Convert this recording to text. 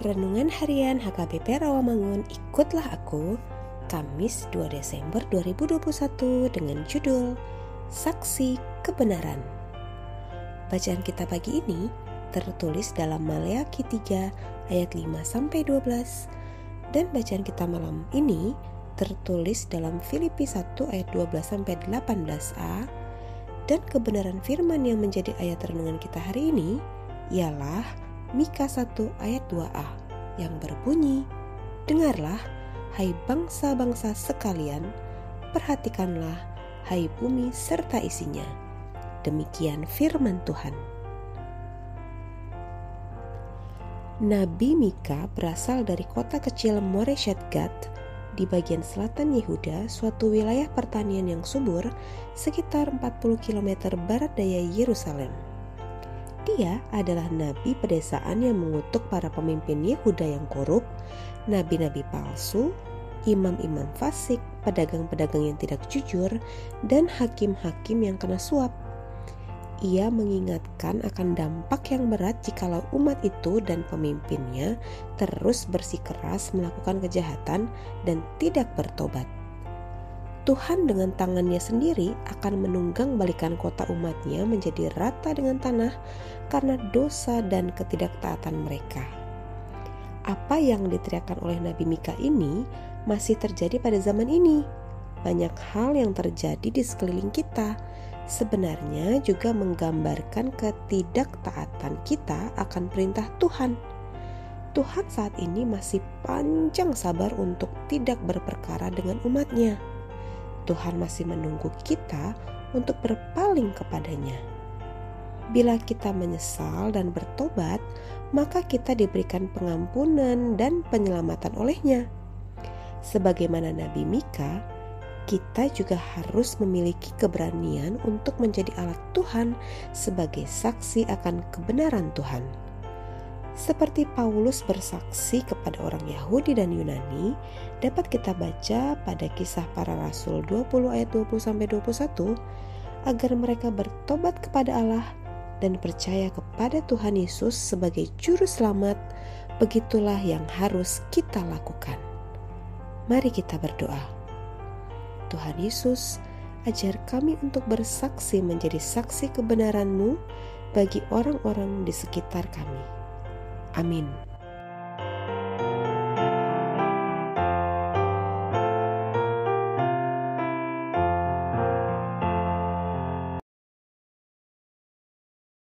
Renungan Harian HKBP Rawamangun Ikutlah Aku Kamis 2 Desember 2021 dengan judul Saksi Kebenaran. Bacaan kita pagi ini tertulis dalam Maleakhi 3 ayat 5 sampai 12 dan bacaan kita malam ini tertulis dalam Filipi 1 ayat 12 sampai 18a dan kebenaran firman yang menjadi ayat renungan kita hari ini ialah Mika 1 ayat 2a yang berbunyi, Dengarlah, hai bangsa-bangsa sekalian, perhatikanlah, hai bumi serta isinya. Demikian firman Tuhan. Nabi Mika berasal dari kota kecil Moreshet Gad di bagian selatan Yehuda, suatu wilayah pertanian yang subur sekitar 40 km barat daya Yerusalem. Dia adalah nabi pedesaan yang mengutuk para pemimpin Yehuda yang korup, nabi-nabi palsu, imam-imam fasik, pedagang-pedagang yang tidak jujur, dan hakim-hakim yang kena suap. Ia mengingatkan akan dampak yang berat jikalau umat itu dan pemimpinnya terus bersikeras melakukan kejahatan dan tidak bertobat. Tuhan dengan tangannya sendiri akan menunggang balikan kota umatnya menjadi rata dengan tanah karena dosa dan ketidaktaatan mereka. Apa yang diteriakkan oleh Nabi Mika ini masih terjadi pada zaman ini. Banyak hal yang terjadi di sekeliling kita sebenarnya juga menggambarkan ketidaktaatan kita akan perintah Tuhan. Tuhan saat ini masih panjang sabar untuk tidak berperkara dengan umatnya. Tuhan masih menunggu kita untuk berpaling kepadanya. Bila kita menyesal dan bertobat, maka kita diberikan pengampunan dan penyelamatan olehnya. Sebagaimana Nabi Mika, kita juga harus memiliki keberanian untuk menjadi alat Tuhan sebagai saksi akan kebenaran Tuhan. Seperti Paulus bersaksi kepada orang Yahudi dan Yunani, dapat kita baca pada kisah para rasul 20 ayat 20 sampai 21 agar mereka bertobat kepada Allah dan percaya kepada Tuhan Yesus sebagai juru selamat. Begitulah yang harus kita lakukan. Mari kita berdoa. Tuhan Yesus, ajar kami untuk bersaksi menjadi saksi kebenaran-Mu bagi orang-orang di sekitar kami. Amin.